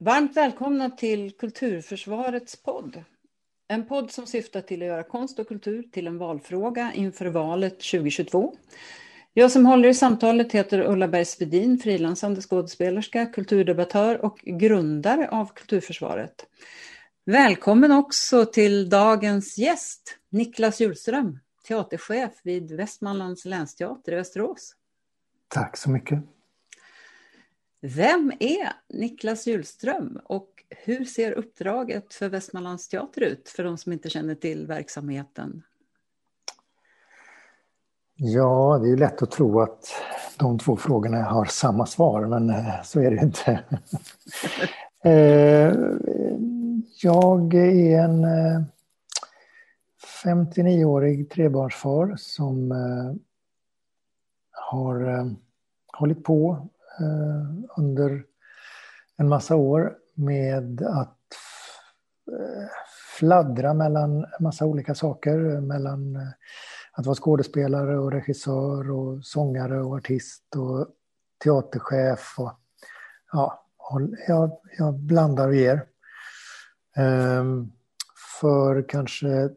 Varmt välkomna till Kulturförsvarets podd. En podd som syftar till att göra konst och kultur till en valfråga inför valet 2022. Jag som håller i samtalet heter Ulla Bergsvedin, frilansande skådespelerska, kulturdebattör och grundare av Kulturförsvaret. Välkommen också till dagens gäst, Niklas Hjulström, teaterchef vid Västmanlands länsteater i Västerås. Tack så mycket. Vem är Niklas Hjulström och hur ser uppdraget för Västmanlands teater ut för de som inte känner till verksamheten? Ja, det är lätt att tro att de två frågorna har samma svar, men eh, så är det inte. Eh, jag är en 59-årig eh, trebarnsfar som har hållit på Eh, under en massa år med att eh, fladdra mellan en massa olika saker. Mellan eh, att vara skådespelare och regissör och sångare och artist och teaterchef. Och, ja, jag, jag blandar och ger. Um, för kanske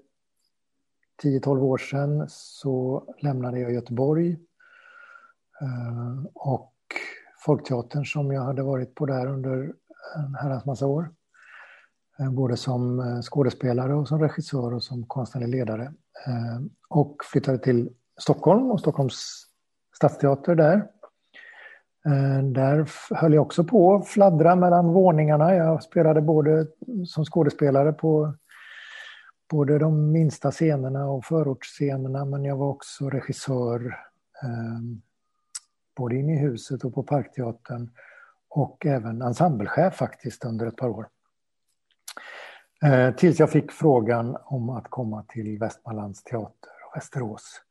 10-12 år sedan så lämnade jag Göteborg. Uh, och Folkteatern som jag hade varit på där under en herrans massa år. Eh, både som eh, skådespelare och som regissör och som konstnärlig ledare. Eh, och flyttade till Stockholm och Stockholms stadsteater där. Där höll jag också på att fladdra mellan våningarna. Jag spelade både som skådespelare på både de minsta scenerna och förortsscenerna men jag var också regissör både inne i huset och på Parkteatern och även ensemblechef faktiskt under ett par år. Eh, tills jag fick frågan om att komma till Västmanlands teater och Västerås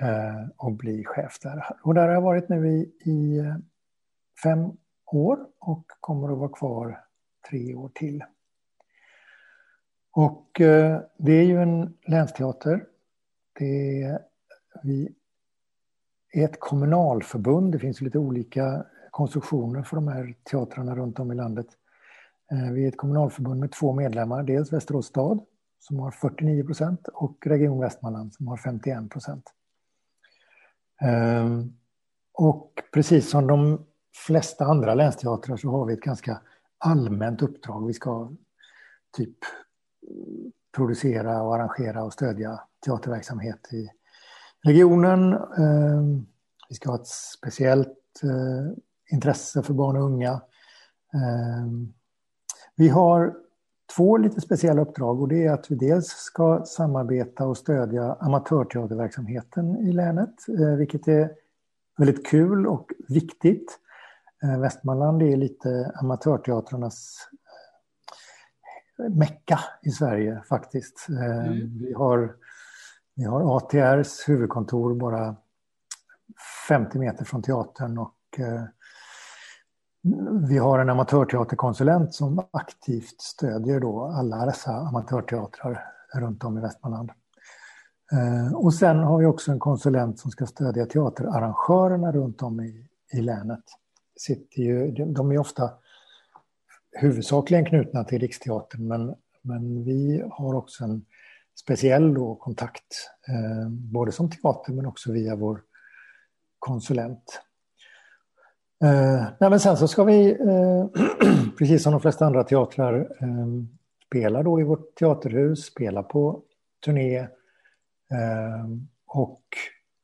eh, och bli chef där. Och där har jag varit nu i, i eh, fem år och kommer att vara kvar tre år till. Och eh, det är ju en länsteater. Det vi ett kommunalförbund. Det finns lite olika konstruktioner för de här teatrarna runt om i landet. Eh, vi är ett kommunalförbund med två medlemmar, dels Västerås stad som har 49 procent och Region Västmanland som har 51 procent. Ehm, och precis som de flesta andra länsteatrar så har vi ett ganska allmänt uppdrag. Vi ska typ producera och arrangera och stödja teaterverksamhet i regionen. Ehm, vi ska ha ett speciellt eh, intresse för barn och unga. Ehm, vi har två lite speciella uppdrag och det är att vi dels ska samarbeta och stödja amatörteaterverksamheten i länet, eh, vilket är väldigt kul och viktigt. Eh, Västmanland är lite amatörteatrarnas eh, mecka i Sverige faktiskt. Mm. Vi, har, vi har ATRs huvudkontor bara 50 meter från teatern och eh, vi har en amatörteaterkonsulent som aktivt stödjer då alla dessa amatörteatrar runt om i Västmanland. Eh, och sen har vi också en konsulent som ska stödja teaterarrangörerna runt om i, i länet. Sitter ju, de är ofta huvudsakligen knutna till Riksteatern men, men vi har också en speciell då kontakt, eh, både som teater men också via vår konsulent. Eh, nej, men sen så ska vi, eh, precis som de flesta andra teatrar, eh, spela då i vårt teaterhus, spela på turné eh, och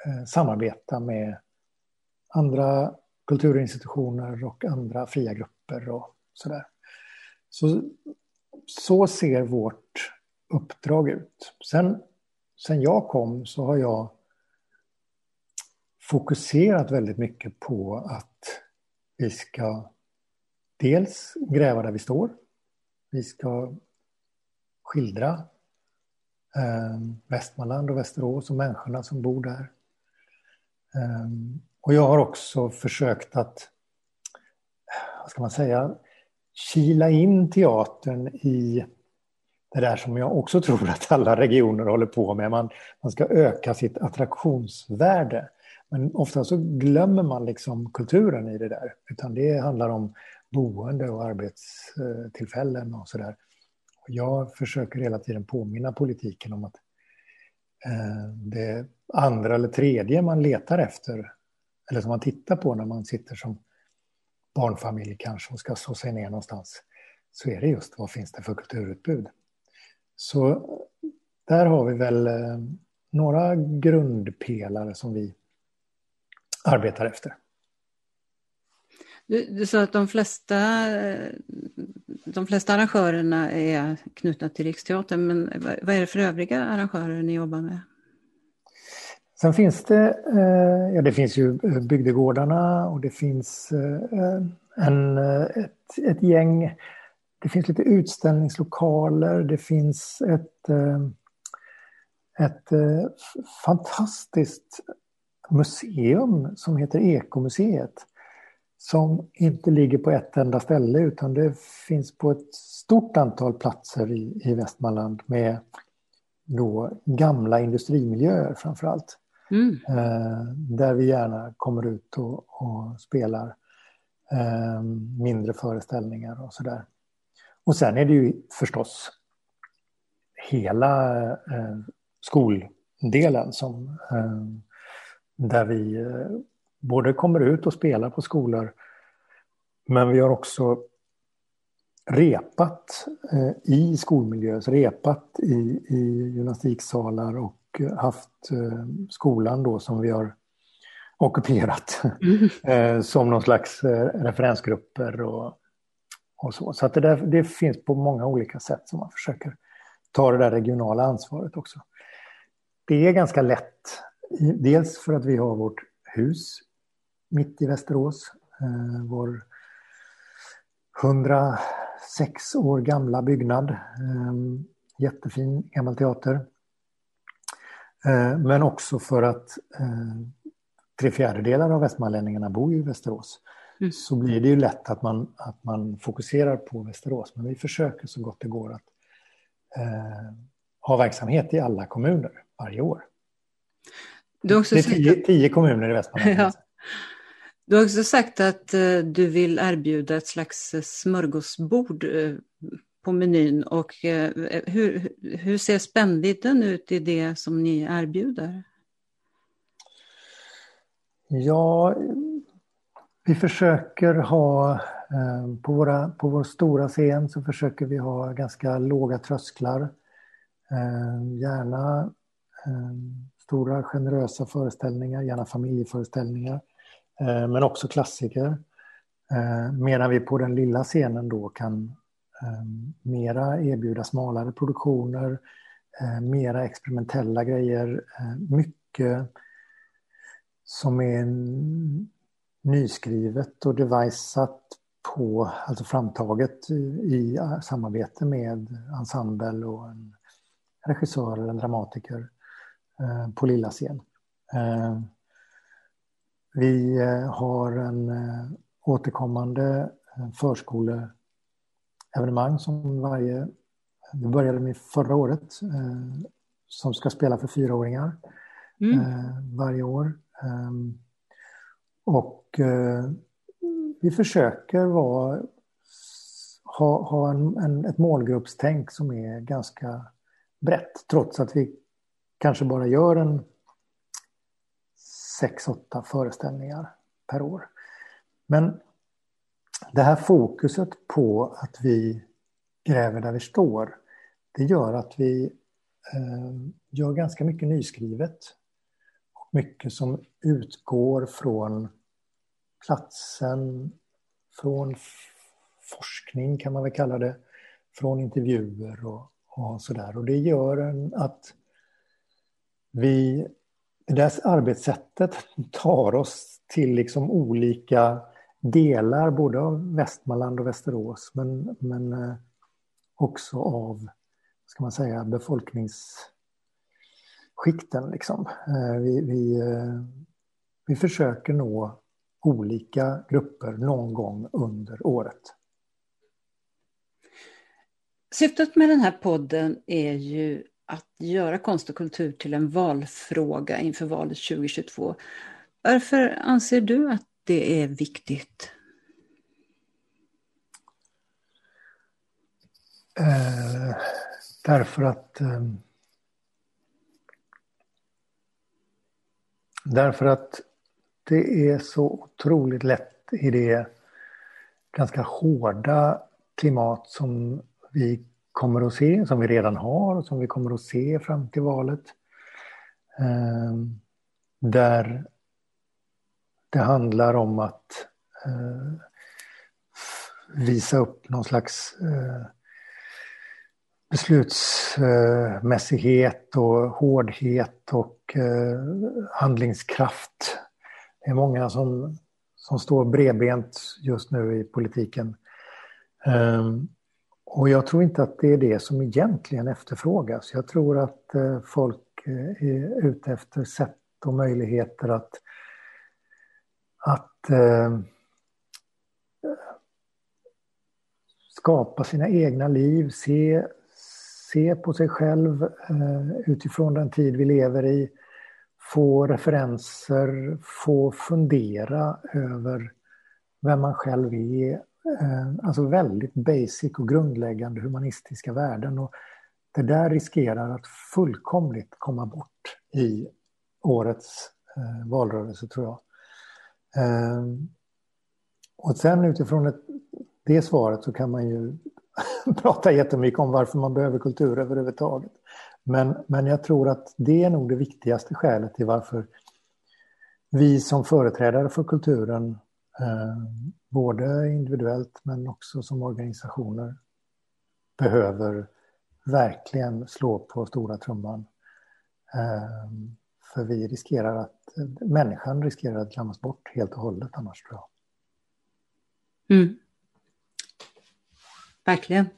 eh, samarbeta med andra kulturinstitutioner och andra fria grupper och sådär. Så, så ser vårt uppdrag ut. Sen, sen jag kom så har jag fokuserat väldigt mycket på att vi ska dels gräva där vi står. Vi ska skildra eh, Västmanland och Västerås och människorna som bor där. Eh, och jag har också försökt att, vad ska man säga, kila in teatern i det där som jag också tror att alla regioner håller på med. Man, man ska öka sitt attraktionsvärde. Men ofta så glömmer man liksom kulturen i det där. Utan det handlar om boende och arbetstillfällen och sådär. Jag försöker hela tiden påminna politiken om att eh, det andra eller tredje man letar efter, eller som man tittar på när man sitter som barnfamilj kanske och ska slå sig ner någonstans, så är det just vad finns det för kulturutbud. Så där har vi väl eh, några grundpelare som vi arbetar efter. Du, du, sa att de flesta, de flesta arrangörerna är knutna till Riksteatern, men vad är det för övriga arrangörer ni jobbar med? Sen finns det, eh, ja det finns ju bygdegårdarna och det finns eh, en, ett, ett gäng, det finns lite utställningslokaler, det finns ett, eh, ett fantastiskt museum som heter Ekomuseet som inte ligger på ett enda ställe utan det finns på ett stort antal platser i, i Västmanland med då gamla industrimiljöer framför allt. Mm. Eh, där vi gärna kommer ut och, och spelar eh, mindre föreställningar och sådär. Och sen är det ju förstås hela eh, skoldelen som, eh, där vi eh, både kommer ut och spelar på skolor men vi har också repat eh, i skolmiljö, repat i, i gymnastiksalar och haft eh, skolan då som vi har ockuperat mm. eh, som någon slags referensgrupper och, och så. Så att det, där, det finns på många olika sätt som man försöker ta det där regionala ansvaret också. Det är ganska lätt, dels för att vi har vårt hus mitt i Västerås. Eh, vår 106 år gamla byggnad. Eh, jättefin gammal teater. Eh, men också för att eh, tre fjärdedelar av västmanlänningarna bor i Västerås. Mm. Så blir det ju lätt att man, att man fokuserar på Västerås. Men vi försöker så gott det går att eh, ha verksamhet i alla kommuner varje år. det är tio, tio kommuner i Västmanland. Ja. Du har också sagt att eh, du vill erbjuda ett slags eh, smörgåsbord eh, på menyn och hur, hur ser spännvidden ut i det som ni erbjuder? Ja, vi försöker ha eh, på, våra, på vår stora scen så försöker vi ha ganska låga trösklar. Eh, gärna eh, stora generösa föreställningar, gärna familjeföreställningar. Men också klassiker. Medan vi på den lilla scenen då kan mera erbjuda smalare produktioner, mera experimentella grejer, mycket som är nyskrivet och deviceat på, alltså framtaget i samarbete med ensemble och en regissör eller en dramatiker på lilla scen. Vi eh, har en eh, återkommande eh, förskoleevenemang som varje... Det började med förra året som ska spela för fyraåringar mm. varje år. Och eh, vi försöker vara, ha, ha en, en, ett målgruppstänk som är ganska brett trots att vi kanske bara gör en sex, åtta föreställningar per år. Men det här fokuset på att vi gräver där vi står, det gör att vi eh, gör ganska mycket nyskrivet. Mycket som utgår från platsen, från forskning kan man väl kalla det, från intervjuer och, och sådär. Och det gör en att vi det där arbetssättet tar oss till liksom olika delar både av Västmanland och Västerås men, men eh, också av ska man säga, befolknings befolkningsskikten. Liksom. Eh, vi, vi, eh, vi försöker nå olika grupper någon gång under året. Syftet med den här podden är ju att göra konst och kultur till en valfråga inför valet 2022. Varför anser du att det är viktigt? Eh, därför att eh, Därför att det är så otroligt lätt i det ganska hårda klimat som vi kommer att se, som vi redan har och som vi kommer att se fram till valet. Eh, där det handlar om att eh, visa upp någon slags eh, beslutsmässighet och hårdhet och eh, handlingskraft. Det är många som, som står bredbent just nu i politiken. Ehm, och jag tror inte att det är det som egentligen efterfrågas. Jag tror att eh, folk eh, är ute efter sätt och möjligheter att, att eh, skapa sina egna liv, se se på sig själv eh, utifrån den tid vi lever i, få referenser, få fundera över vem man själv är. Eh, alltså väldigt basic och grundläggande humanistiska värden. Och det där riskerar att fullkomligt komma bort i årets eh, valrörelse, tror jag. Och sen utifrån ett, det svaret så kan man ju prata jättemycket om varför man behöver kultur överhuvudtaget. Men, men jag tror att det är nog det viktigaste skälet till varför vi som företrädare för kulturen, eh, både individuellt men också som organisationer, behöver verkligen slå på stora trumman. Eh, för vi riskerar att, människan riskerar att glömmas bort helt och hållet annars tror jag. Mm. Verkligen.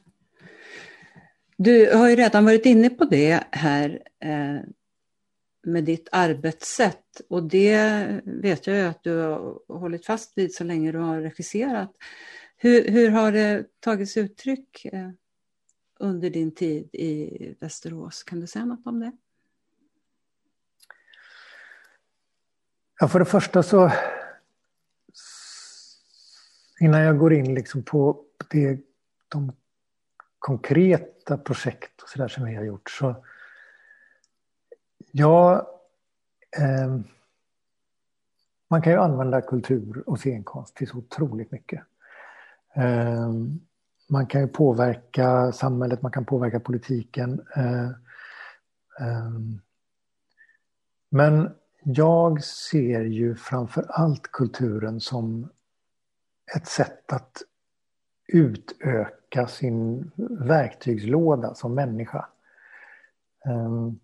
Du har ju redan varit inne på det här eh, med ditt arbetssätt och det vet jag ju att du har hållit fast vid så länge du har regisserat. Hur, hur har det tagits uttryck eh, under din tid i Västerås? Kan du säga något om det? Ja, för det första så innan jag går in liksom på det de konkreta projekt och så där som vi har gjort så ja, eh, man kan ju använda kultur och scenkonst till så otroligt mycket. Eh, man kan ju påverka samhället, man kan påverka politiken. Eh, eh men jag ser ju framför allt kulturen som ett sätt att utöka sin verktygslåda som människa. Ehm,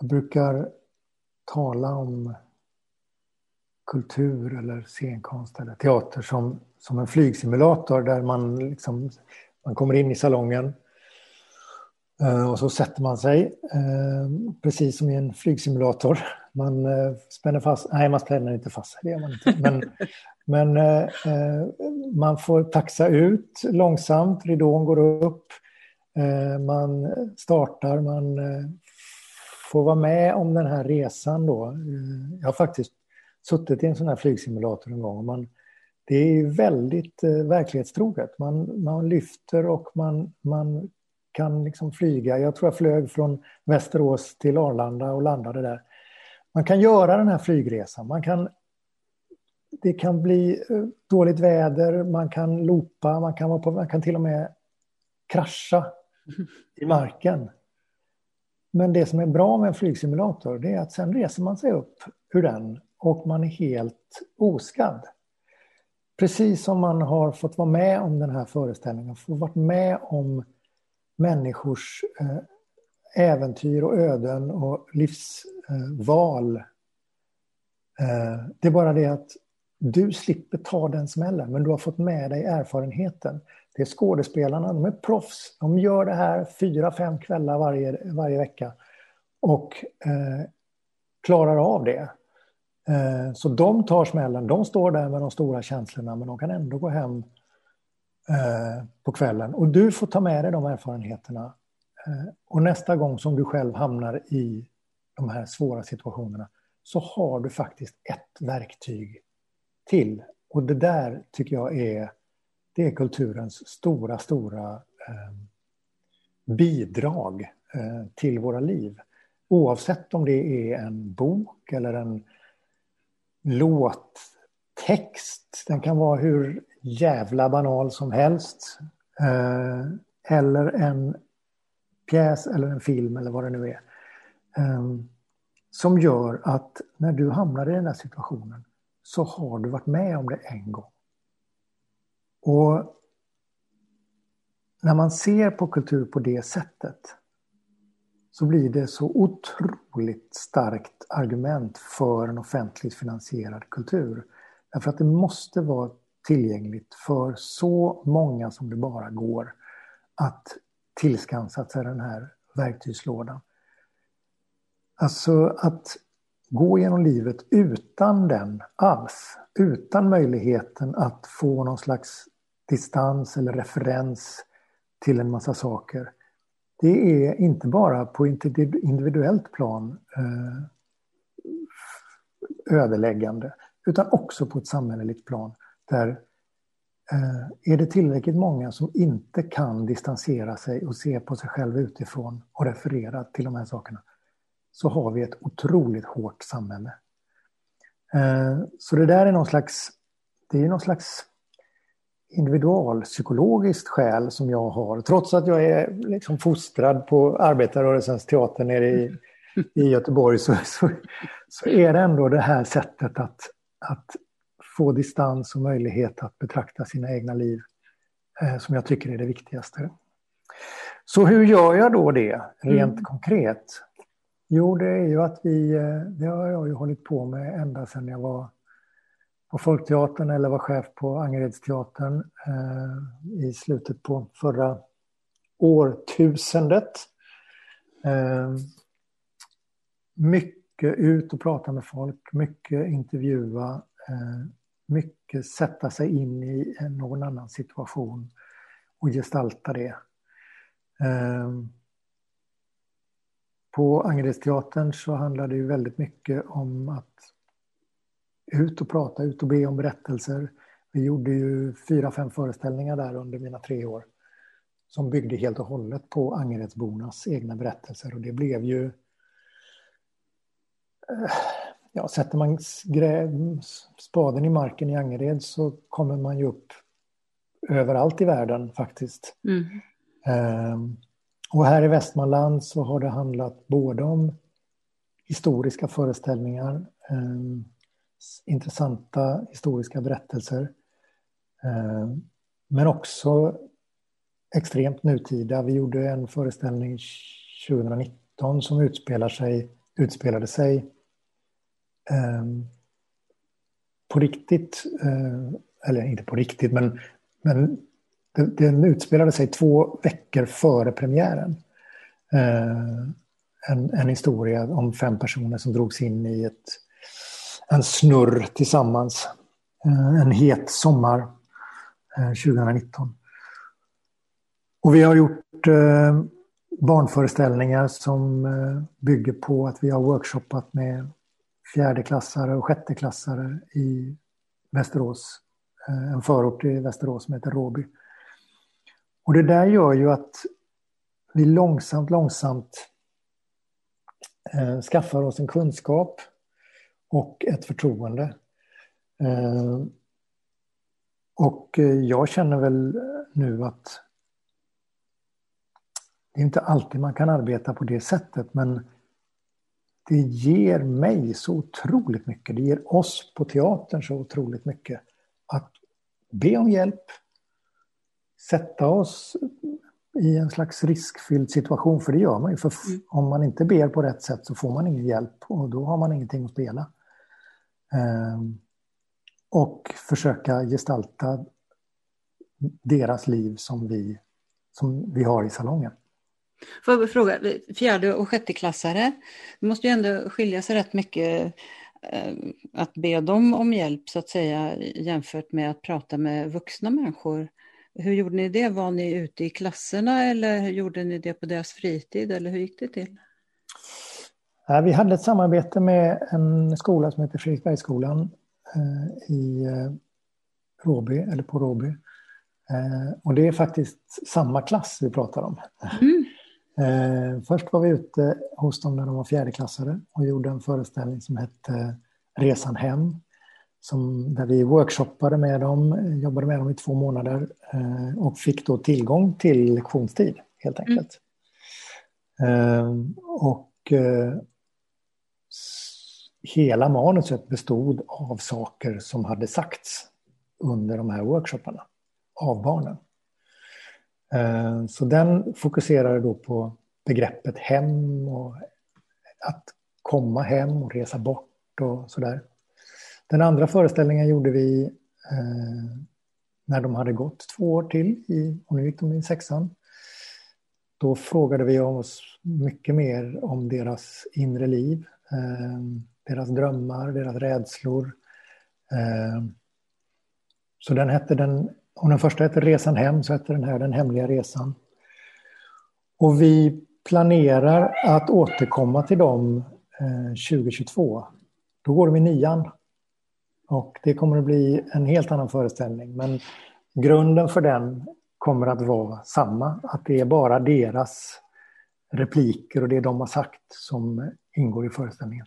jag brukar tala om kultur eller scenkonst eller teater som, som en flygsimulator där man, liksom, man kommer in i salongen eh, och så sätter man sig, ehm, precis som i en flygsimulator. Man eh, spänner fast, nej man spänner inte fast sig, det gör man inte. Men men eh, eh, man får taxa ut långsamt, ridån går upp, eh, man startar, man eh, får vara med om den här resan då. Eh, jag har faktiskt suttit i en sån här flygsimulator en gång. Och man, det är väldigt eh, verklighetstroget. Man, man lyfter och man, man kan liksom flyga. Jag tror jag flög från Västerås till Arlanda och landade där. Man kan göra den här flygresan. Man kan det kan bli eh, dåligt väder, man kan loopa, man kan, vara på, man kan till och med krascha i marken. Men det som är bra med en flygsimulator det är att sen reser man sig upp ur den och man är helt oskadd. Precis som man har fått vara med om den här föreställningen, fått vara med om människors eh, äventyr och öden och livsval. Eh, det är bara det att du slipper ta den smällen, men du har fått med dig erfarenheten. Det är skådespelarna, de är proffs. De gör det här fyra, fem kvällar varje, varje vecka och eh, klarar av det. Eh, så de tar smällen, de står där med de stora känslorna, men de kan ändå gå hem eh, på kvällen. Och du får ta med dig de erfarenheterna. Eh, och nästa gång som du själv hamnar i de här svåra situationerna så har du faktiskt ett verktyg till. Och det där tycker jag är, det är kulturens stora, stora eh, bidrag eh, till våra liv. Oavsett om det är en bok eller en låttext. Den kan vara hur jävla banal som helst. Eh, eller en pjäs eller en film eller vad det nu är. Eh, som gör att när du hamnar i den här situationen så har du varit med om det en gång. Och när man ser på kultur på det sättet så blir det så otroligt starkt argument för en offentligt finansierad kultur. Därför att det måste vara tillgängligt för så många som det bara går att tillskansa sig den här verktygslådan. Alltså att gå genom livet utan den alls, utan möjligheten att få någon slags distans eller referens till en massa saker. Det är inte bara på individuellt plan eh, ödeläggande utan också på ett samhälleligt plan där eh, är det tillräckligt många som inte kan distansera sig och se på sig själv utifrån och referera till de här sakerna så har vi ett otroligt hårt samhälle. Eh, så det där är någon slags, det är någon slags individualpsykologiskt skäl som jag har, trots att jag är liksom fostrad på arbetarrörelsens teater nere i, i Göteborg, så, så, så, är det ändå det här sättet att, att få distans och möjlighet att betrakta sina egna liv eh, som jag tycker är det viktigaste. Så hur gör jag då det rent mm. konkret? Jo, det är ju att vi, eh, det har jag ju hållit på med ända sedan jag var på Folkteatern eller var chef på Angeredsteatern eh, i slutet på förra årtusendet. Eh, mycket ut och prata med folk, mycket intervjua, eh, mycket sätta sig in i någon annan situation och gestalta det. Eh, på Angeredsteatern så handlar det ju väldigt mycket om att ut och prata, ut och be om berättelser. Vi gjorde ju fyra, fem föreställningar där under mina tre år som byggde helt och hållet på Angeredsbornas egna berättelser och det blev ju... Eh, ja, sätter man spaden i marken i Angered så kommer man ju upp överallt i världen faktiskt. Mm. Um, och här i Västmanland så har det handlat både om historiska föreställningar, eh, intressanta historiska berättelser. Eh, men också extremt nutida. Vi gjorde en föreställning 2019 som utspelar sig, utspelade sig eh, på riktigt, eh, eller inte på riktigt, men, men den utspelade sig två veckor före premiären. Eh, en, en historia om fem personer som drogs in i ett en snurr tillsammans. Eh, en het sommar eh, 2019. Och vi har gjort eh, barnföreställningar som eh, bygger på att vi har workshoppat med fjärdeklassare och sjätteklassare i Västerås. En förort i Västerås som heter Råby. Och det där gör ju att vi långsamt, långsamt eh, skaffar oss en kunskap och ett förtroende. Eh, och eh, jag känner väl nu att det är inte alltid man kan arbeta på det sättet men det ger mig så otroligt mycket. Det ger oss på teatern så otroligt mycket. Att be om hjälp, sätta oss i en slags riskfylld situation, för det gör man ju. För mm. om man inte ber på rätt sätt så får man ingen hjälp och då har man ingenting att spela. Ehm, och försöka gestalta deras liv som vi, som vi har i salongen. Får jag fråga, fjärde och sjätteklassare, det måste ju ändå skilja sig rätt mycket eh, att be dem om hjälp så att säga jämfört med att prata med vuxna människor. Hur gjorde ni det? Var ni ute i klasserna eller gjorde ni det på deras fritid eller hur gick det till? Vi hade ett samarbete med en skola som heter Fredriksbergsskolan eh, i eh, Råby, eller på Råby. Och det är faktiskt samma klass vi pratar om. Mm. Först var vi ute hos dem när de var fjärdeklassare och gjorde en föreställning som hette Resan hem. Som, där vi workshoppade med dem, jobbade med dem i två månader och fick då tillgång till lektionstid helt enkelt. Mm. Och hela manuset bestod av saker som hade sagts under de här workshopparna av barnen. Eh, så den fokuserade då på begreppet hem och att komma hem och resa bort och sådär. Den andra föreställningen gjorde vi eh, när de hade gått två år till, och nu gick de i sexan. Då frågade vi oss mycket mer om deras inre liv. Eh, deras drömmar, deras rädslor. Eh, så den hette den, om den första hette Resan hem så hette den här Den hemliga resan. Och vi planerar att återkomma till dem eh, 2022. Då går de i nian. Och det kommer att bli en helt annan föreställning. Men grunden för den kommer att vara samma. Att det är bara deras repliker och det de har sagt som ingår i föreställningen.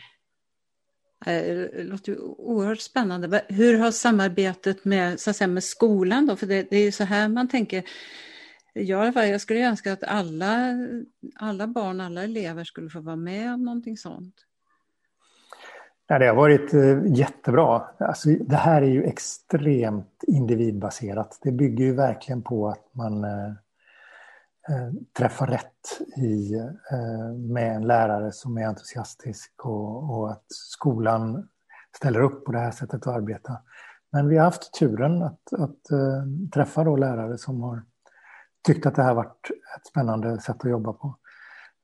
Eh, det låter låter oerhört spännande. Hur har samarbetet med, så att säga, med skolan då? För det, det är ju så här man tänker. Jag, jag skulle önska att alla, alla barn, alla elever skulle få vara med om någonting sånt. Nej, det har varit eh, jättebra. Alltså, det här är ju extremt individbaserat. Det bygger ju verkligen på att man eh, eh, träffar rätt i, eh, med en lärare som är entusiastisk och, och, att skolan ställer upp på det här sättet att arbeta. Men vi har haft turen att, att äh, träffa då lärare som har tyckt att det här varit ett spännande sätt att jobba på.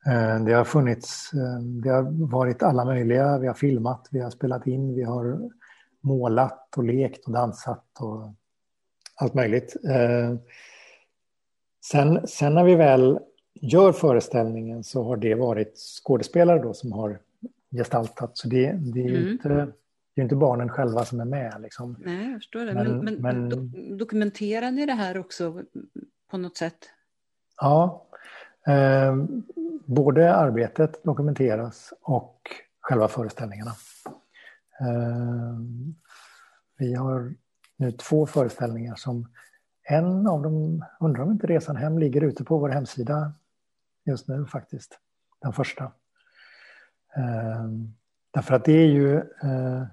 Äh, det har funnits, äh, det har varit alla möjliga, vi har filmat, vi har spelat in, vi har målat och lekt och dansat och allt möjligt. Sen, sen när vi väl gör föreställningen så har det varit skådespelare då som har gestaltat. Så det, det är mm. inte, det är inte barnen själva som är med. Liksom. Nej, jag förstår det. Men, men, men do, dokumenterar ni det här också på något sätt? Ja, eh, Ehm, både arbetet dokumenteras och själva föreställningarna. Eh, vi har nu två föreställningar som en av dem, undrar om inte Resan hem ligger ute på vår hemsida just nu faktiskt. Den första. Eh, därför att det är ju... Eh,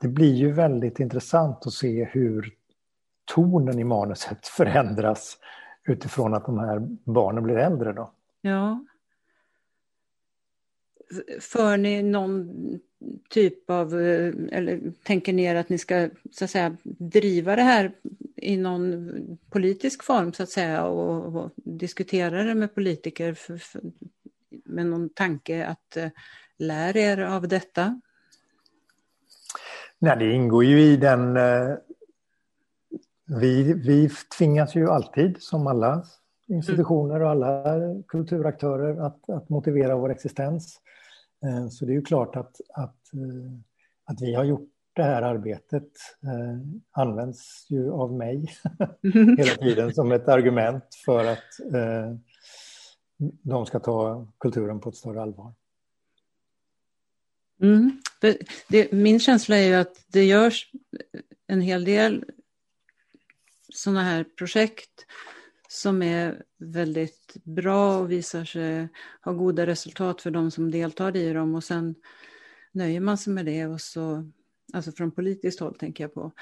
det blir ju väldigt intressant att se hur tonen i manuset förändras utifrån att de här barnen blir äldre. Då. Ja. För ni någon typ av, eh, eller tänker ni er att ni ska så att säga driva det här i någon politisk form så att säga och, och diskutera det med politiker för, för, med någon tanke att uh, lär er av detta? Nej, det ingår ju i den... Vi, vi tvingas ju alltid, som alla institutioner och alla kulturaktörer, att, att motivera vår existens. Eh, så det är ju klart att, att, eh, att vi har gjort det här arbetet eh, används ju av mig hela tiden som ett argument för att eh, de ska ta kulturen på ett större allvar. Mm. Det, min känsla är ju att det görs en hel del sådana här projekt som är väldigt bra och visar sig ha goda resultat för de som deltar i dem och sen nöjer man sig med det och så alltså från politiskt håll tänker jag på,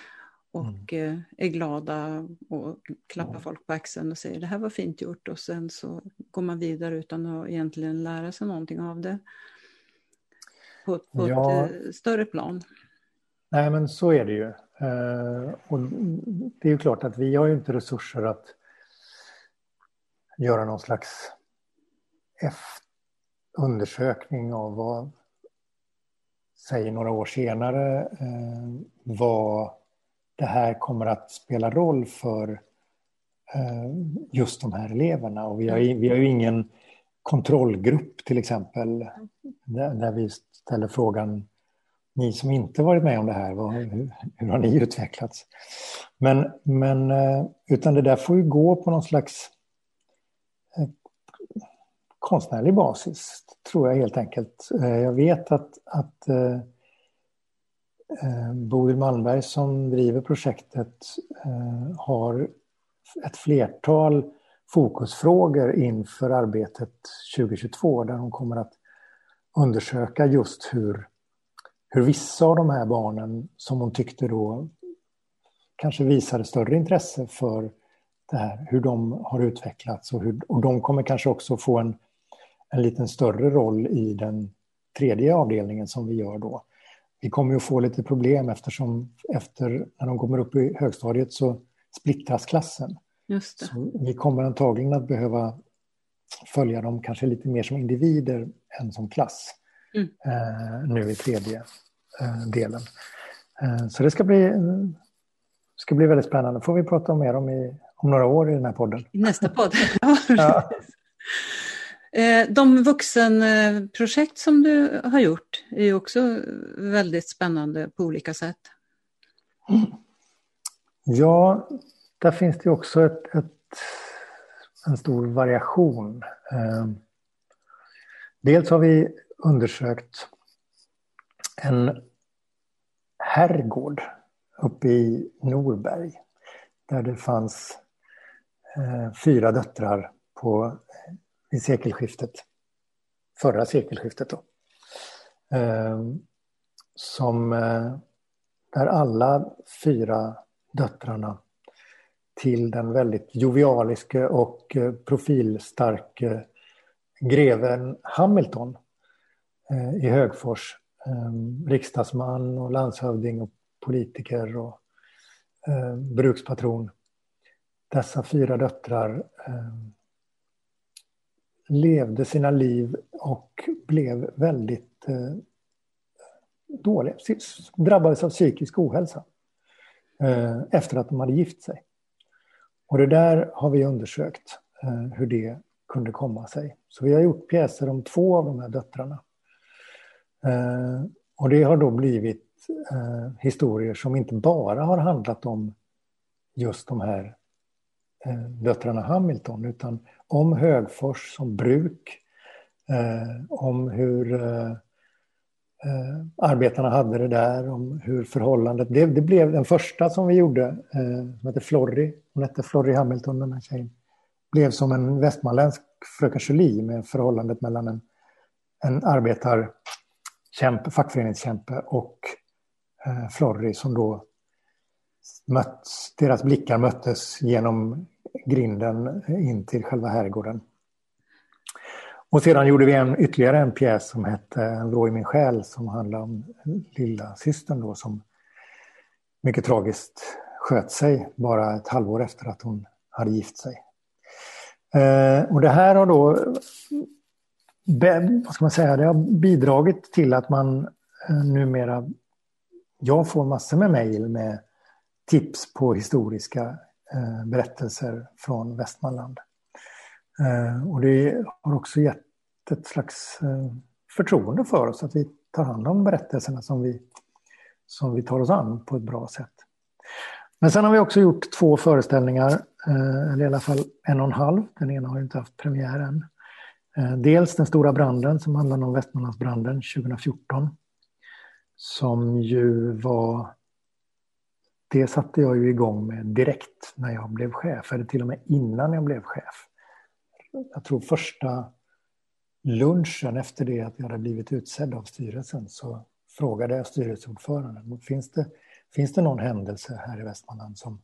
och mm. Eh, är glada och klappar folk på axeln och säger det här var fint gjort och sen så går man vidare utan att egentligen lära sig någonting av det på, på ja. ett eh, större plan. Nej men så är det ju. Eh, och det är ju klart att vi har ju inte resurser att göra någon slags undersökning av vad säg några år senare, eh, vad det här kommer att spela roll för eh, just de här eleverna. Och vi har, vi har ju ingen kontrollgrupp till exempel, där, där vi ställer frågan ni som inte varit med om det här, vad, hur, hur, har ni utvecklats? Men, men eh, utan det där får ju gå på någon slags eh, konstnärlig basis, tror jag helt enkelt. Eh, jag vet att, att eh, Bodil Malmberg som driver projektet eh, har ett flertal fokusfrågor inför arbetet 2022 där hon kommer att undersöka just hur, hur vissa av de här barnen som hon tyckte då kanske visade större intresse för det här, hur de har utvecklats och, hur, och de kommer kanske också få en, en liten större roll i den tredje avdelningen som vi gör då. Vi kommer att få lite problem eftersom efter när de kommer upp i högstadiet så splittras klassen. Vi kommer antagligen att behöva följa dem kanske lite mer som individer än som klass mm. eh, nu i tredje delen. Eh, så det ska bli, ska bli väldigt spännande. får vi prata mer om i, om några år i den här podden. I nästa podd. ja. Eh, de vuxenprojekt som du har gjort är också väldigt spännande på olika sätt. Ja, där finns det också ett, ett, en stor variation. Eh, dels har vi undersökt en herrgård uppe i Norberg där det fanns eh, fyra döttrar på, vid sekelskiftet, förra sekelskiftet då. Eh, som, eh, där alla fyra döttrarna till den väldigt jovialiske och eh, profilstarke greven Hamilton eh, i Högfors. Eh, riksdagsman och landshövding och politiker och ehm, brukspatron. Dessa fyra döttrar ehm, levde sina liv och blev väldigt eh, dåliga, drabbades av psykisk ohälsa eh, efter att de hade gift sig. Och det där har vi undersökt eh, hur det kunde komma sig. Så vi har gjort pjäser om två av de här döttrarna. Eh, och det har då blivit eh, historier som inte bara har handlat om just de här eh, döttrarna Hamilton utan om Högfors som bruk, om hur arbetarna hade det där, om hur förhållandet... Det, det blev den första som vi gjorde, eh, som hette Florry, hon hette Florry Hamilton, den här tjejen, blev som en västmanländsk Fröken Julie med förhållandet mellan en, en kämpe, fackföreningskämpe och eh, Florry som då möts, deras blickar möttes genom grinden in till själva herrgården. Och sedan gjorde vi en, ytterligare en pjäs som hette En vrå i min själ som handlar om lilla systern då som mycket tragiskt sköt sig bara ett halvår efter att hon hade gift sig. Eh, och det här har då vad ska man säga, det har bidragit till att man eh, numera, jag får massor med mejl med tips på historiska eh, berättelser från Västmanland. Eh, och det har också gett ett slags eh, förtroende för oss att vi tar hand om berättelserna som vi, som vi tar oss an på ett bra sätt. Men sen har vi också gjort två föreställningar, eh, eller i alla fall en och en halv. Den ena har inte haft premiär än. Eh, dels Den stora branden som handlar om Västmanlandsbranden 2014. Som ju var... Det satte jag ju igång med direkt när jag blev chef, eller till och med innan jag blev chef jag tror första lunchen efter det att jag hade blivit utsedd av styrelsen så frågade jag styrelseordföranden, finns det, finns det någon händelse här i Västmanland som,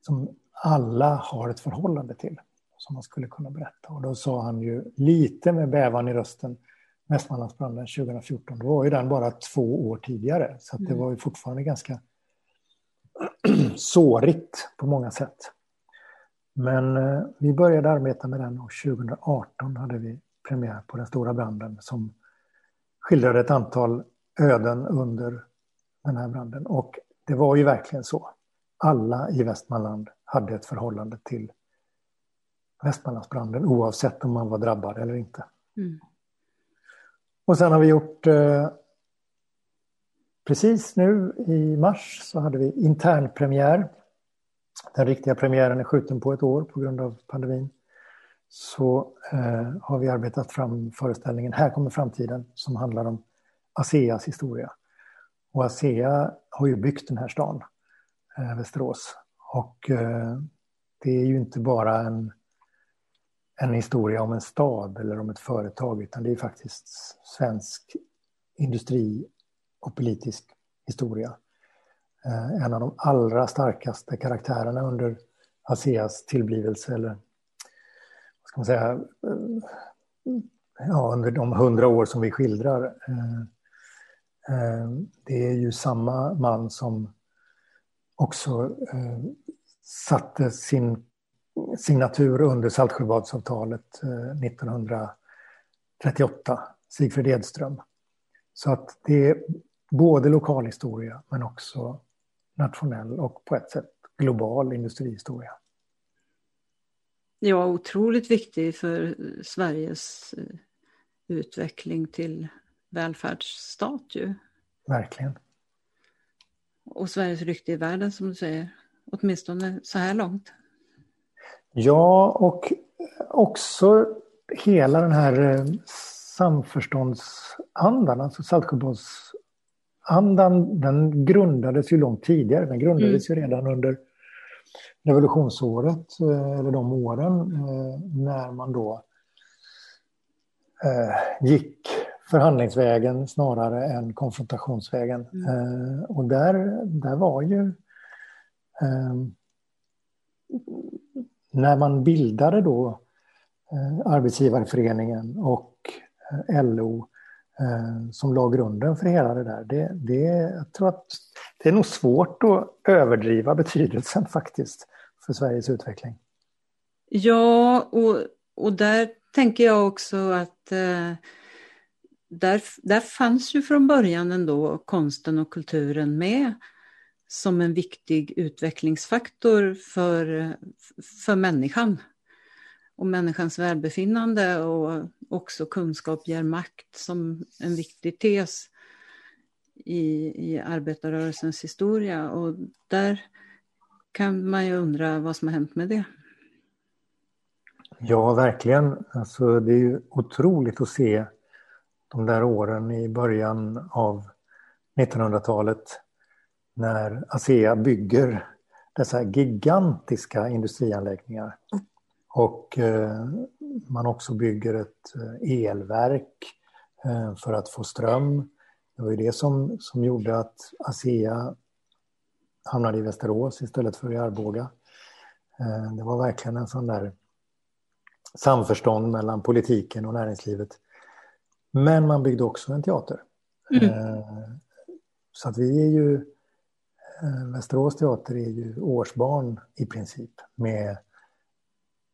som alla har ett förhållande till? Som man skulle kunna berätta. Och då sa han ju lite med bävan i rösten, Västmanlandsbranden 2014, då var ju den bara två år tidigare. Så det mm. var ju fortfarande ganska sårigt på många sätt. Men eh, vi började arbeta med den och 2018 hade vi premiär på Den stora branden som skildrade ett antal öden under den här branden. Och det var ju verkligen så. Alla i Västmanland hade ett förhållande till Västmanlandsbranden oavsett om man var drabbad eller inte. Mm. Och sen har vi gjort eh, precis nu i mars så hade vi internpremiär. Den riktiga premiären är skjuten på ett år på grund av pandemin. Så eh, har vi arbetat fram föreställningen Här kommer framtiden som handlar om ASEAs historia. Och ASEA har ju byggt den här stan, eh, Västerås. Och eh, det är ju inte bara en, en historia om en stad eller om ett företag utan det är faktiskt svensk industri och politisk historia. Eh, en av de allra starkaste karaktärerna under ASEAs tillblivelse eller vad ska man säga, eh, ja, under de hundra år som vi skildrar. Eh, det är ju samma man som också satte sin signatur under Saltsjöbadsavtalet 1938, Sigfrid Edström. Så att det är både lokalhistoria men också nationell och på ett sätt global industrihistoria. Ja, otroligt viktig för Sveriges eh, utveckling till välfärdsstat ju. Verkligen. Och Sveriges rykte i världen som du säger, åtminstone så här långt. Ja, och också hela den här eh, samförståndsandan, alltså Saltsjöbadsandan, den grundades ju långt tidigare. Den grundades mm. ju redan under revolutionsåret, eh, eller de åren, eh, när man då gick förhandlingsvägen snarare än konfrontationsvägen. Mm. Och där, där var ju... När man bildade då eh, Arbetsgivarföreningen och eh, LO eh, som la grunden för hela det där. Det, det, jag tror att det är nog svårt att överdriva betydelsen faktiskt för Sveriges utveckling. Ja, och, och där tänker jag också att eh, där, där fanns ju från början ändå konsten och kulturen med som en viktig utvecklingsfaktor för, för människan och människans välbefinnande och också kunskap ger makt som en viktig tes i, i arbetarrörelsens historia. Och där kan man ju undra vad som har hänt med det. Ja, verkligen. Alltså, det är ju otroligt att se de där åren i början av 1900-talet när ASEA bygger dessa gigantiska industrianläggningar. Och eh, man också bygger ett eh, elverk eh, för att få ström. Det var ju det som, som gjorde att ASEA hamnade i Västerås istället för i Arboga. Det var verkligen en sån där samförstånd mellan politiken och näringslivet. Men man byggde också en teater. Mm. Så att vi är ju... Eh, Västerås teater är ju årsbarn i princip med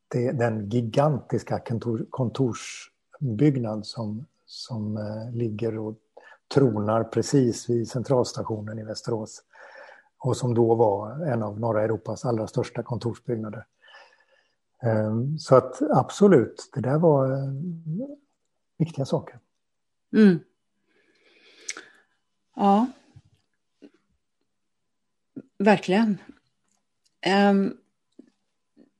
det, den gigantiska kontor, kontorsbyggnad som, som eh, ligger och tronar precis vid centralstationen i Västerås och som då var en av norra Europas allra största kontorsbyggnader. Eh, så att absolut, det där var viktiga saker. Mm. Ja, verkligen. Um,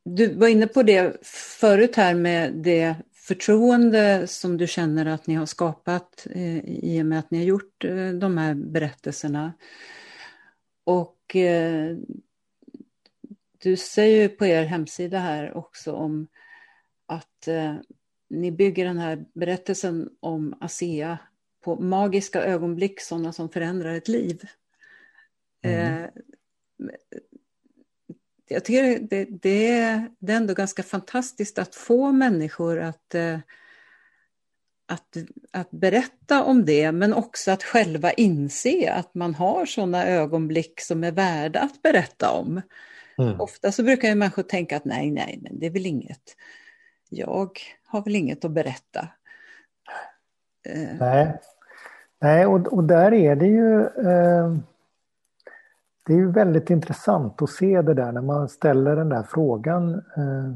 du var inne på det förut här med det förtroende som du känner att ni har skapat eh, i och med att ni har gjort eh, de här berättelserna. Och eh, du säger på er hemsida här också om att eh, ni bygger den här berättelsen om ASEA på magiska ögonblick, sådana som förändrar ett liv. Mm. Eh, jag tycker det, det, är, det är ändå ganska fantastiskt att få människor att, eh, att, att berätta om det, men också att själva inse att man har sådana ögonblick som är värda att berätta om. Mm. Ofta så brukar ju människor tänka att nej, nej, men det är väl inget. Jag har väl inget att berätta. Eh. Nej, nej och, och där är det ju... Eh det är ju väldigt intressant att se det där när man ställer den där frågan. Eh,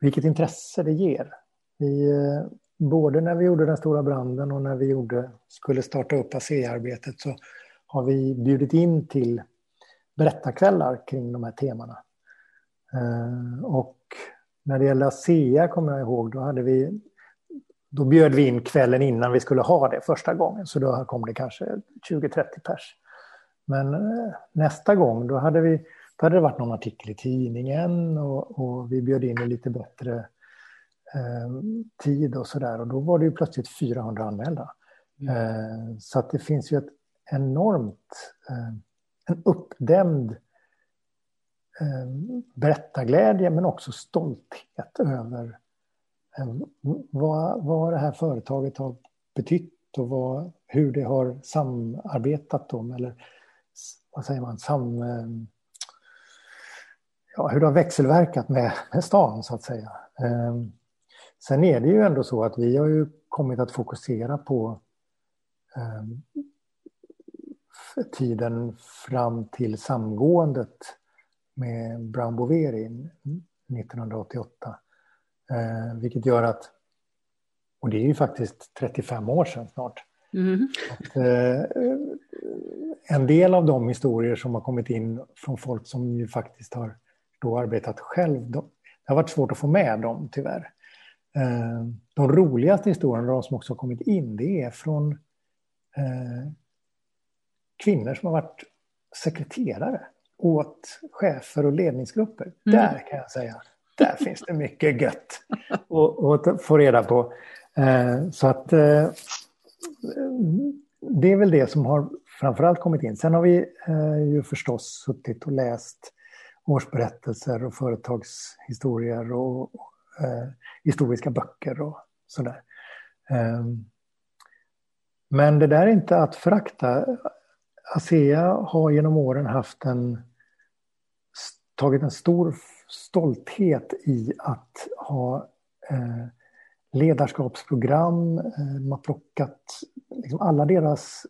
vilket intresse det ger. Vi, eh, både när vi gjorde den stora branden och när vi gjorde, skulle starta upp ASEA-arbetet så har vi bjudit in till berättarkvällar kring de här temana. Eh, och när det gäller ASEA kommer jag ihåg, då hade vi då bjöd vi in kvällen innan vi skulle ha det första gången, så då kom det kanske 20-30 pers. Men eh, nästa gång, då hade, vi, då hade det varit någon artikel i tidningen och, och vi bjöd in i lite bättre eh, tid och sådär. Och då var det ju plötsligt 400 anmälda. Mm. Eh, så att det finns ju ett enormt, eh, en uppdämd eh, berättarglädje men också stolthet över eh, vad, vad det här företaget har betytt och vad, hur det har samarbetat om, eller vad säger man, sam, eh, ja, hur det har växelverkat med, med stan så att säga. Sen är det ju ändå så att vi har ju kommit att fokusera på tiden fram till samgåendet med Brown Boveri 1988. Eh, vilket gör att, och det är ju faktiskt 35 år sedan snart, mm. att, eh, en del av de historier som har kommit in från folk som ju faktiskt har då arbetat själv, de, det har varit svårt att få med dem tyvärr. Eh, de roligaste historierna, de som också har kommit in, det är från eh, kvinnor som har varit sekreterare åt chefer och ledningsgrupper. Mm. Där kan jag säga, där finns det mycket gött att få reda på. Eh, så att eh, det är väl det som har framförallt kommit in. Sen har vi eh, ju förstås suttit och läst årsberättelser och företagshistorier och eh, historiska böcker och sådär. Ehm, men det där är inte att förakta. ASEA har genom åren haft en, tagit en stor stolthet i att ha eh, ledarskapsprogram. Eh, de har plockat liksom alla deras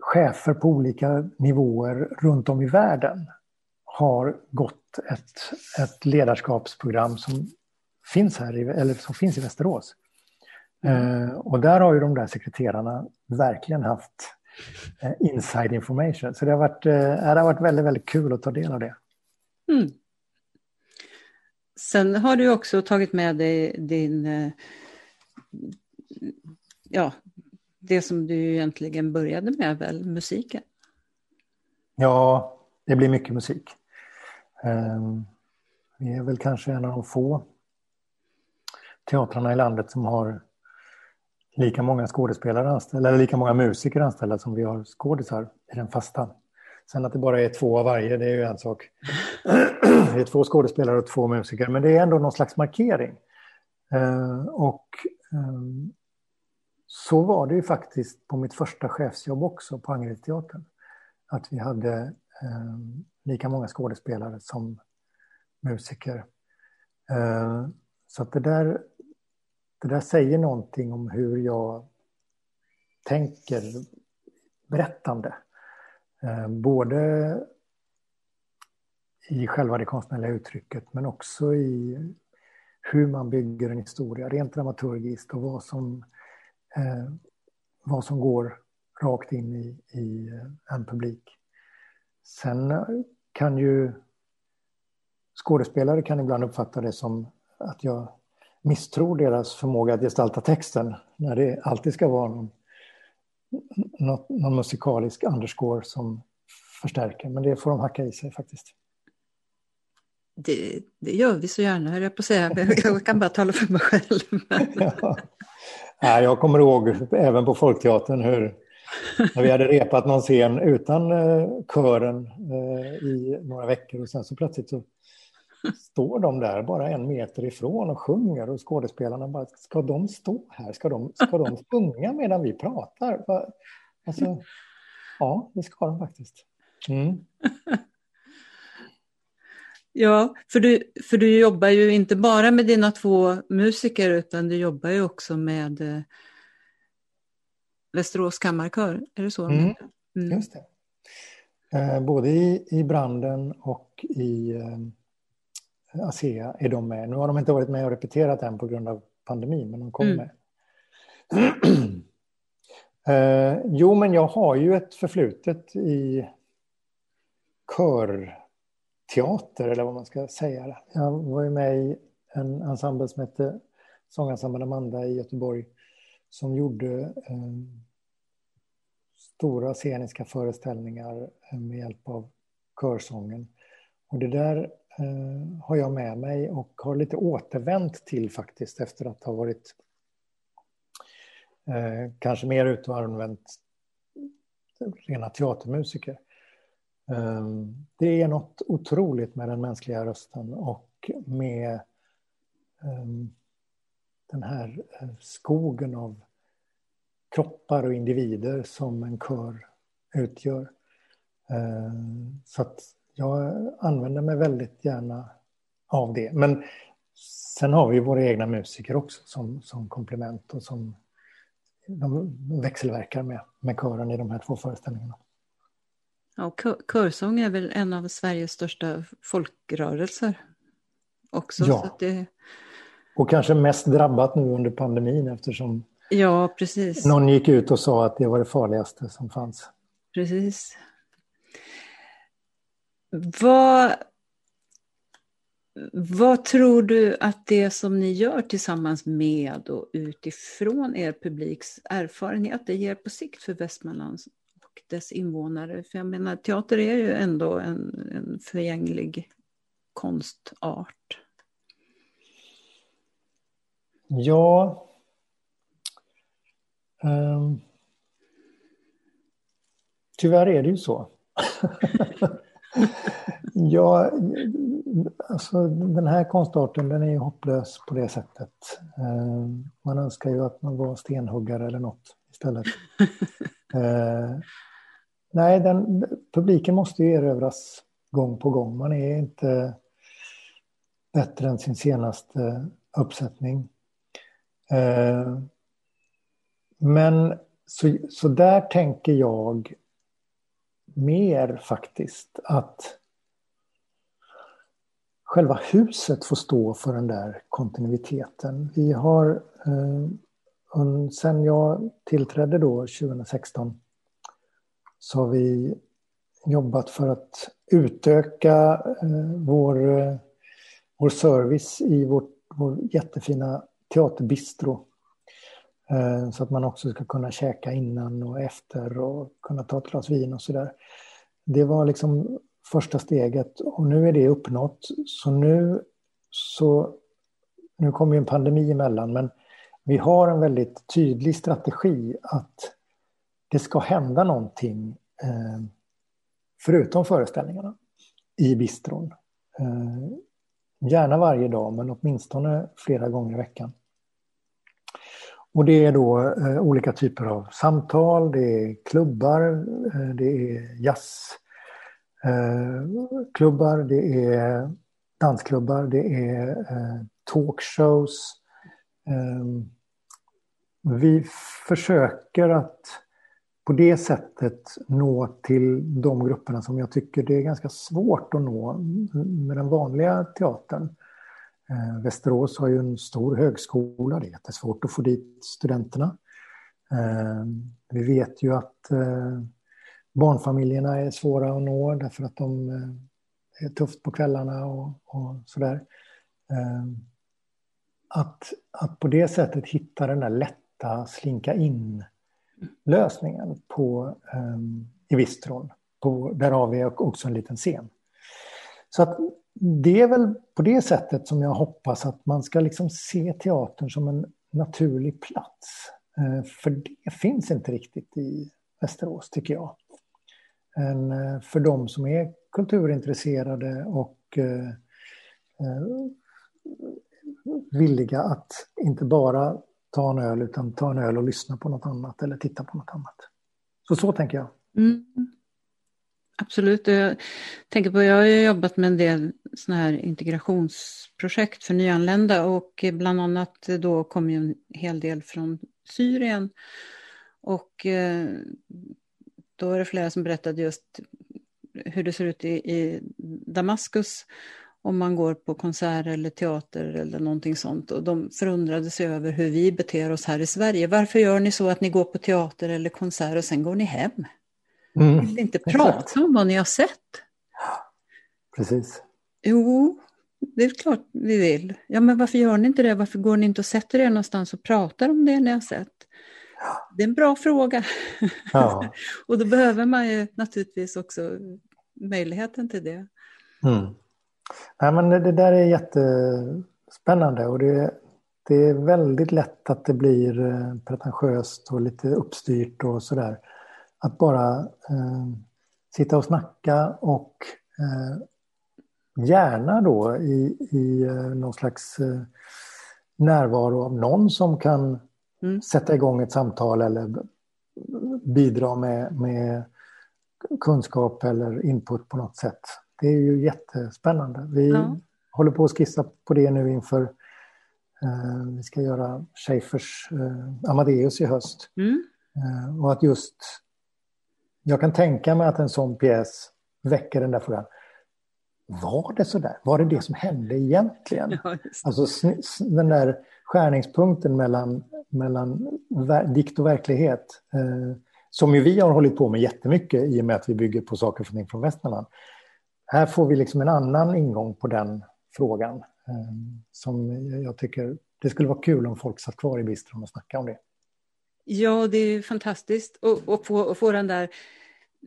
chefer på olika nivåer runt om i världen har gått ett, ett ledarskapsprogram som finns här, i, eller som finns i Västerås. Mm. Eh, och där har ju de där sekreterarna verkligen haft Eh, inside information. Så det har varit, eh, det har varit väldigt, väldigt kul att ta del av det. Mm. Sen har du också tagit med dig din, eh, ja, det som du egentligen började med, väl musiken? Ja, det blir mycket musik. Ehm, vi är väl kanske en av de få teatrarna i landet som har lika många skådespelare anställda, eller lika många musiker anställda som vi har skådisar i den fasta. Sen att det bara är två av varje, det är ju en sak. Det är två skådespelare och två musiker, men det är ändå någon slags markering. Eh, och ehm, så var det ju faktiskt på mitt första chefsjobb också på Angeredsteatern. Att vi hade eh, lika många skådespelare som musiker. Ehm, så att det där det där säger någonting om hur jag tänker berättande. Eh, både i själva det konstnärliga uttrycket men också i hur man bygger en historia rent dramaturgiskt och vad som, eh, vad som går rakt in i, i en publik. Sen kan ju skådespelare kan ibland uppfatta det som att jag misstror deras förmåga att gestalta texten när det alltid ska vara någon, något, någon musikalisk underscore som förstärker. Men det får de hacka i sig faktiskt. Det, det gör vi så gärna, höll jag på att säga. Jag kan bara tala för mig själv. ja. Nej, jag kommer ihåg även på Folkteatern hur när vi hade repat någon scen utan eh, kören eh, i några veckor och sen så plötsligt så står de där bara en meter ifrån och sjunger och skådespelarna bara, ska de stå här? Ska de, ska de sjunga medan vi pratar? Alltså, ja, det ska de faktiskt. Mm. Ja, för du, för du jobbar ju inte bara med dina två musiker utan du jobbar ju också med eh, Västerås kammarkör, är det så? Mm, mm. Just det. Eh, både i, i branden och i eh, ASEA är de med. Nu har de inte varit med och repeterat än på grund av pandemin, men de kommer mm. med. eh, jo, men jag har ju ett förflutet i teater eller vad man ska säga. Jag var ju med i en ensemble som hette Sångensemblen Amanda i Göteborg som gjorde eh, stora sceniska föreställningar eh, med hjälp av körsången. Och det där eh, har jag med mig och har lite återvänt till faktiskt efter att ha varit eh, kanske mer ute och använt rena teatermusiker. Ehm, det är något otroligt med den mänskliga rösten och med ehm, den här eh, skogen av kroppar och individer som en kör utgör. Ehm, så att jag använder mig väldigt gärna av det. Men sen har vi våra egna musiker också som, som komplement och som de växelverkar med, med kören i de här två föreställningarna. Ja, körsång är väl en av Sveriges största folkrörelser också. Ja, det... och kanske mest drabbat nu under pandemin eftersom Ja, precis. Någon gick ut och sa att det var det farligaste som fanns. Precis. Vad, vad tror du att det som ni gör tillsammans med och utifrån er publiks erfarenhet, det ger på sikt för Västmanland och dess invånare? För jag menar, teater är ju ändå en, en förgänglig konstart. Ja, Um, tyvärr är det ju så. ja, alltså, den här konstarten den är hopplös på det sättet. Um, man önskar ju att man var stenhuggare eller något istället. nej, den, publiken måste ju erövras gång på gång. Man är inte bättre än sin senaste uppsättning. Eh, men så, så där tänker jag mer faktiskt att själva huset får stå för den där kontinuiteten. Vi har eh, sen jag tillträdde då 2016 så har vi jobbat för att utöka eh, vår, eh, vår service i vårt, vår jättefina teaterbistro eh, så att man också ska kunna käka innan och efter och kunna ta ett glas vin och sådär. Det var liksom första steget och nu är det uppnått. Så nu så nu kommer ju en pandemi emellan men vi har en väldigt tydlig strategi att det ska hända någonting eh, förutom föreställningarna i bistron. Eh, gärna varje dag men åtminstone flera gånger i veckan. Och det är då eh, olika typer av samtal, det är klubbar, eh, det är jazzklubbar, eh, det är dansklubbar, det är eh, talkshows. Eh, vi försöker att på det sättet nå till de grupperna som jag tycker det är ganska svårt att nå med den vanliga teatern. Eh, Västerås har ju en stor högskola, det är jättesvårt att få dit studenterna. Eh, vi vet ju att eh, barnfamiljerna är svåra att nå därför att de eh, är tufft på kvällarna och, och sådär. Eh, att, att på det sättet hitta den där lätta slinka in lösningen på, ehm, i Vistron. På, där har vi också en liten scen. Så att det är väl på det sättet som jag hoppas att man ska liksom se teatern som en naturlig plats. Eh, för det finns inte riktigt i Västerås, tycker jag. Eh, för de som är kulturintresserade och eh, eh villiga att inte bara ta en öl utan ta en öl och lyssna på något annat eller titta på något annat. Så så tänker jag. Mm. Absolut. Jag tänker på, jag har jobbat med en del såna här integrationsprojekt för nyanlända och bland annat då kom ju en hel del från Syrien. Och eh, då är det flera som berättade just hur det ser ut i, i Damaskus om man går på konsert eller teater eller någonting sånt. Och de förundrade sig över hur vi beter oss här i Sverige. Varför gör ni så att ni går på teater eller konsert och sen går ni hem? Mm. Vill inte prata Exakt. om vad ni har sett? Precis. Jo, det är klart vi vill. Ja, men varför gör ni inte det? Varför går ni inte och sätter er någonstans och pratar om det ni har sett? Det är en bra fråga. Ja. och då behöver man ju naturligtvis också möjligheten till det. Mm. Nej, men det, det, där är jättespännande och det, det är väldigt lätt att det blir eh, pretentiöst och lite uppstyrt och sådär. Att bara eh, sitta och snacka och eh, gärna då i, i eh, någon slags eh, närvaro av någon som kan mm. sätta igång ett samtal eller bidra med, med kunskap eller input på något sätt. Det är ju jättespännande. Vi ja. håller på att skissa på det nu inför eh, vi ska göra Schaeffers eh, Amadeus i höst. Mm. Eh, och att just jag kan tänka mig att en sån pjäs väcker den där frågan. Var det så där? Var det det som hände egentligen? Ja, alltså den där skärningspunkten mellan, mellan dikt och verklighet. Eh, som ju vi har hållit på med jättemycket i och med att vi bygger på saker och ting från Västmanland. Här får vi liksom en annan ingång på den frågan. Eh, som jag tycker, det skulle vara kul om folk satt kvar i bistron och snackade om det. Ja, det är fantastiskt att få, få den där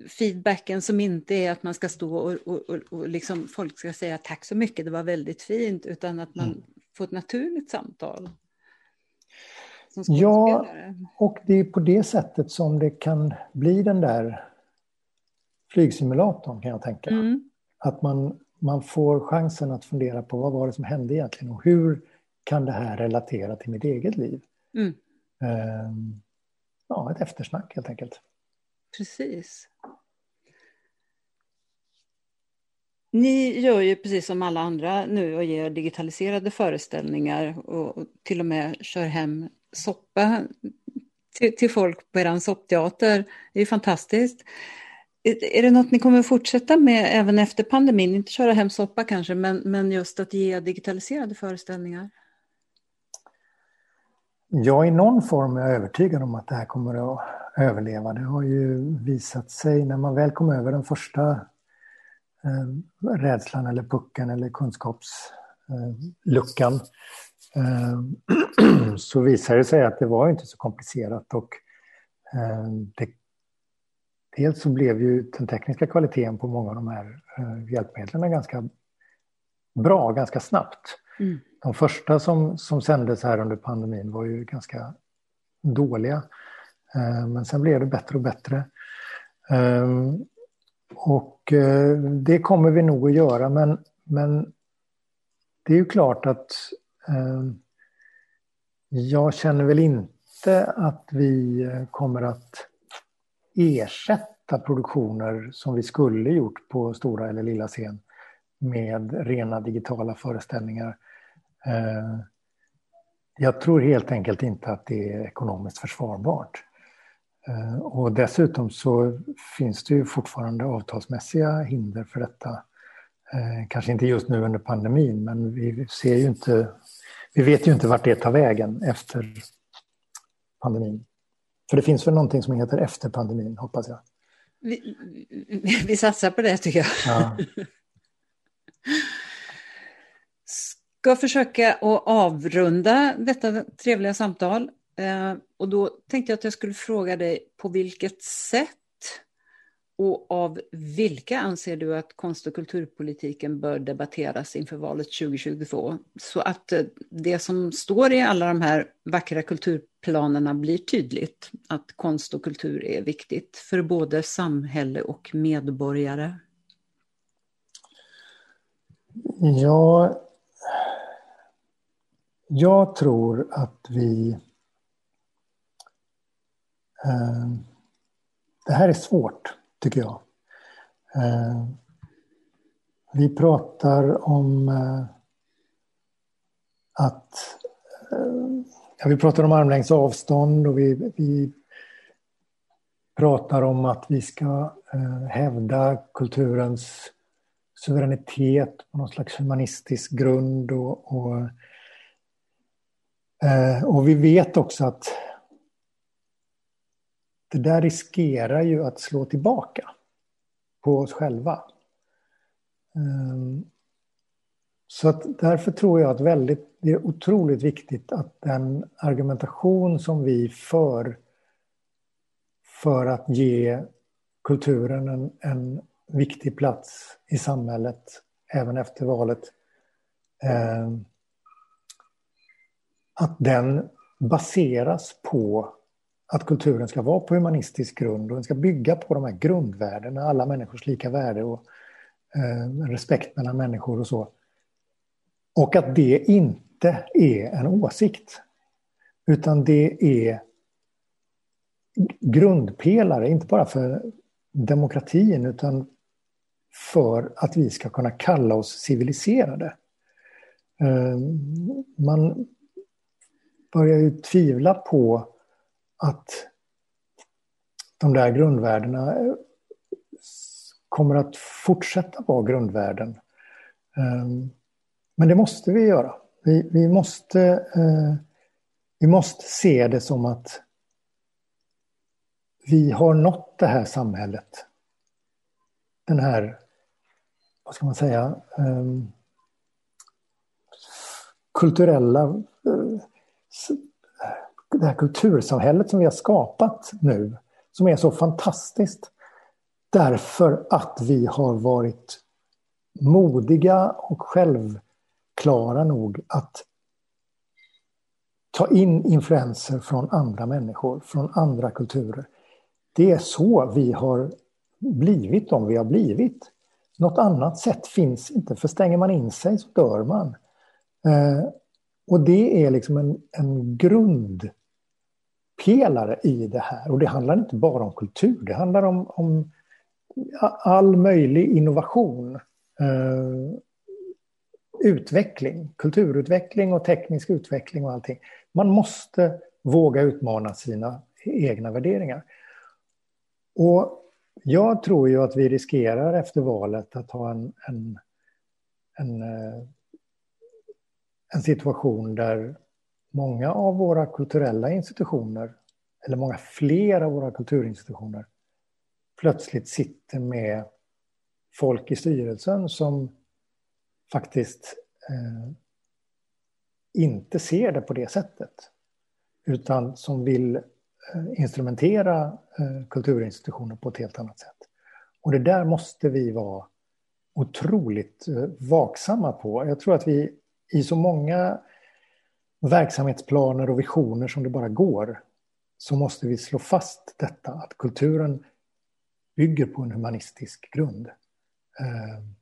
feedbacken som inte är att man ska stå och, och, och, och liksom folk ska säga tack så mycket, det var väldigt fint, utan att man mm. får ett naturligt samtal. Ja, och det är på det sättet som det kan bli den där flygsimulatorn kan jag tänka. Mm. Att man, man får chansen att fundera på vad var det som hände egentligen och hur kan det här relatera till mitt eget liv? Mm. Um, ja, ett eftersnack helt enkelt. Precis. Ni gör ju precis som alla andra nu och ger digitaliserade föreställningar och till och med kör hem soppa till, till folk på er soppteater. Det är fantastiskt. Är det något ni kommer fortsätta med även efter pandemin? Inte köra hem soppa kanske, men, men just att ge digitaliserade föreställningar? Ja, i någon form är jag övertygad om att det här kommer att överleva. Det har ju visat sig när man väl kom över den första eh, rädslan eller pucken eller kunskapsluckan eh, eh, så visade det sig att det var inte så komplicerat och eh, det, dels så blev ju den tekniska kvaliteten på många av de här eh, hjälpmedlen ganska bra, ganska snabbt. Mm. De första som, som sändes här under pandemin var ju ganska dåliga. Eh, men sen blev det bättre och bättre. Ehm, och eh, det kommer vi nog att göra, men, men det är ju klart att ehm, jag känner väl inte att vi kommer att ersätta produktioner som vi skulle gjort på stora eller lilla scen med rena digitala föreställningar. Eh, jag tror helt enkelt inte att det är ekonomiskt försvarbart. Eh, och dessutom så finns det ju fortfarande avtalsmässiga hinder för detta. Eh, kanske inte just nu under pandemin, men vi ser ju inte, vi vet ju inte vart det tar vägen efter pandemin. För det finns väl någonting som heter efter pandemin, hoppas jag. Vi, vi satsar på det tycker jag. Ja. Ska försöka att avrunda detta trevliga samtal. Eh, och då tänkte jag att jag skulle fråga dig på vilket sätt och av vilka anser du att konst och kulturpolitiken bör debatteras inför valet 2022? Så att eh, det som står i alla de här vackra kulturplanerna blir tydligt. Att konst och kultur är viktigt för både samhälle och medborgare. Ja, jag tror att vi Eh, det här är svårt, tycker jag. Eh, vi pratar om eh, att... Eh, ja, vi pratar om armlängds avstånd och vi, vi pratar om att vi ska eh, hävda kulturens suveränitet på någon slags humanistisk grund. Och, och, eh, och vi vet också att det där riskerar ju att slå tillbaka på oss själva. Ehm, så att därför tror jag att väldigt, det är otroligt viktigt att den argumentation som vi för för att ge kulturen en, en viktig plats i samhället även efter valet. Eh, att den baseras på att kulturen ska vara på humanistisk grund och den ska bygga på de här grundvärdena, alla människors lika värde och eh, respekt mellan människor och så. Och att det inte är en åsikt. Utan det är grundpelare, inte bara för demokratin utan för att vi ska kunna kalla oss civiliserade. Eh, man börjar ju tvivla på att de där grundvärdena eh, kommer att fortsätta vara grundvärden. Ehm, men det måste vi göra. Vi, vi, måste, eh, vi måste se det som att vi har nått det här samhället. Den här, vad ska man säga, ehm, kulturella, eh, det här kultursamhället som vi har skapat nu, som är så fantastiskt. Därför att vi har varit modiga och självklara nog att ta in influenser från andra människor, från andra kulturer. Det är så vi har blivit de vi har blivit. Något annat sätt finns inte, för stänger man in sig så dör man. Eh, och det är liksom en, en grundpelare i det här. Och det handlar inte bara om kultur, det handlar om, om all möjlig innovation. Eh, utveckling, kulturutveckling och teknisk utveckling och allting. Man måste våga utmana sina egna värderingar. Och jag tror ju att vi riskerar efter valet att ha en, en, en, eh, en situation där många av våra kulturella institutioner, eller många fler av våra kulturinstitutioner, plötsligt sitter med folk i styrelsen som faktiskt eh, inte ser det på det sättet. Utan som vill Eh, instrumentera eh, kulturinstitutioner på ett helt annat sätt. Och det där måste vi vara otroligt eh, vaksamma på. Jag tror att vi i så många verksamhetsplaner och visioner som det bara går så måste vi slå fast detta att kulturen bygger på en humanistisk grund. Ehm,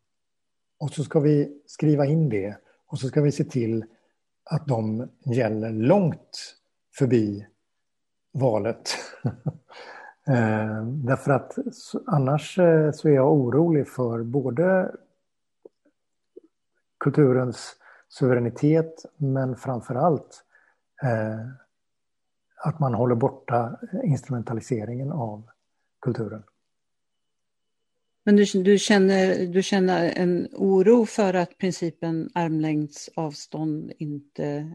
och så ska vi skriva in det och så ska vi se till att de gäller långt förbi valet. Ehm, därför att annars eh, så är jag orolig för både kulturens suveränitet men framför allt eh, att man håller borta instrumentaliseringen av kulturen. Men du, du, känner, du känner en oro för att principen armlängds avstånd inte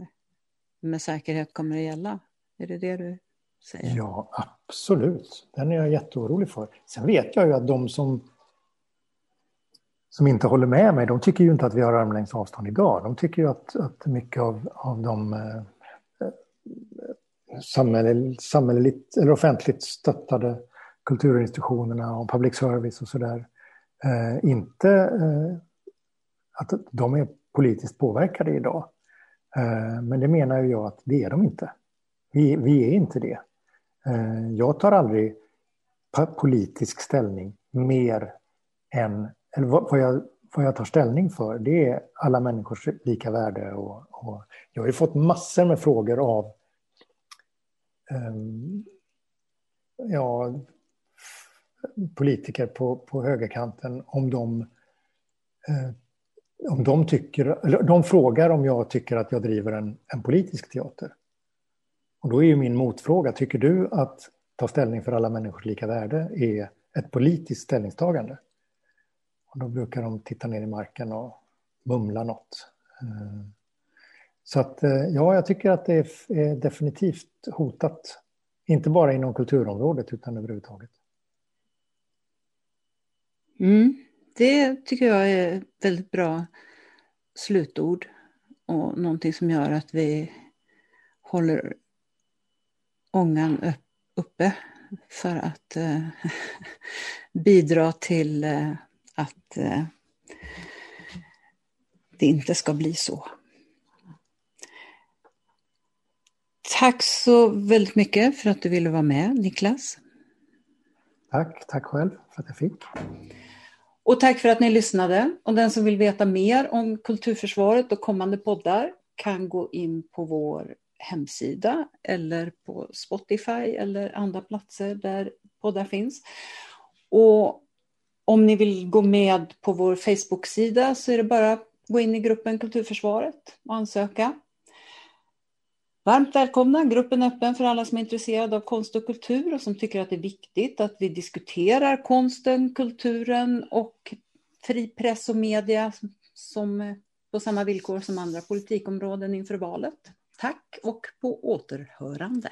med säkerhet kommer att gälla? Är det det du Säger. Ja, absolut. Den är jag jätteorolig för. Sen vet jag ju att de som, som inte håller med mig, de tycker ju inte att vi har armlängds avstånd idag. De tycker ju att, att mycket av, av de eh, eh samhälleligt eller offentligt stöttade kulturinstitutionerna och public service och sådär eh, inte eh, att de är politiskt påverkade idag. Eh, men det menar ju jag att det är de inte. Vi, vi är inte det. Eh, jag tar aldrig politisk ställning mer än, eller vad jag, vad jag tar ställning för, det är alla människors lika värde. Och, och jag har ju fått massor med frågor av um, ja, politiker på, på högerkanten om de, eh, om de tycker, eller de frågar om jag tycker att jag driver en, en politisk teater. Och då är ju min motfråga, tycker du att ta ställning för alla människors lika värde är ett politiskt ställningstagande? Och då brukar de titta ner i marken och mumla något. Eh, så att eh, ja, jag tycker att det är definitivt hotat. Inte bara inom kulturområdet utan överhuvudtaget. Mm, det tycker jag är väldigt bra slutord och någonting som gör att vi håller ångan uppe för att eh, bidra till eh, att eh, det inte ska bli så. Tack så väldigt mycket för att du ville vara med, Niklas. Tack, tack själv för att jag fick. Och tack för att ni lyssnade. Och den som vill veta mer om Kulturförsvaret och kommande poddar kan gå in på vår hemsida eller på Spotify eller andra platser där poddar finns. Och om ni vill gå med på vår Facebook-sida så är det bara att gå in i gruppen Kulturförsvaret och ansöka. Varmt välkomna, gruppen är öppen för alla som är intresserade av konst och kultur och som tycker att det är viktigt att vi diskuterar konsten, kulturen och fri press och media som, eh, på samma villkor som andra politikområden inför valet. Tack och på återhörande.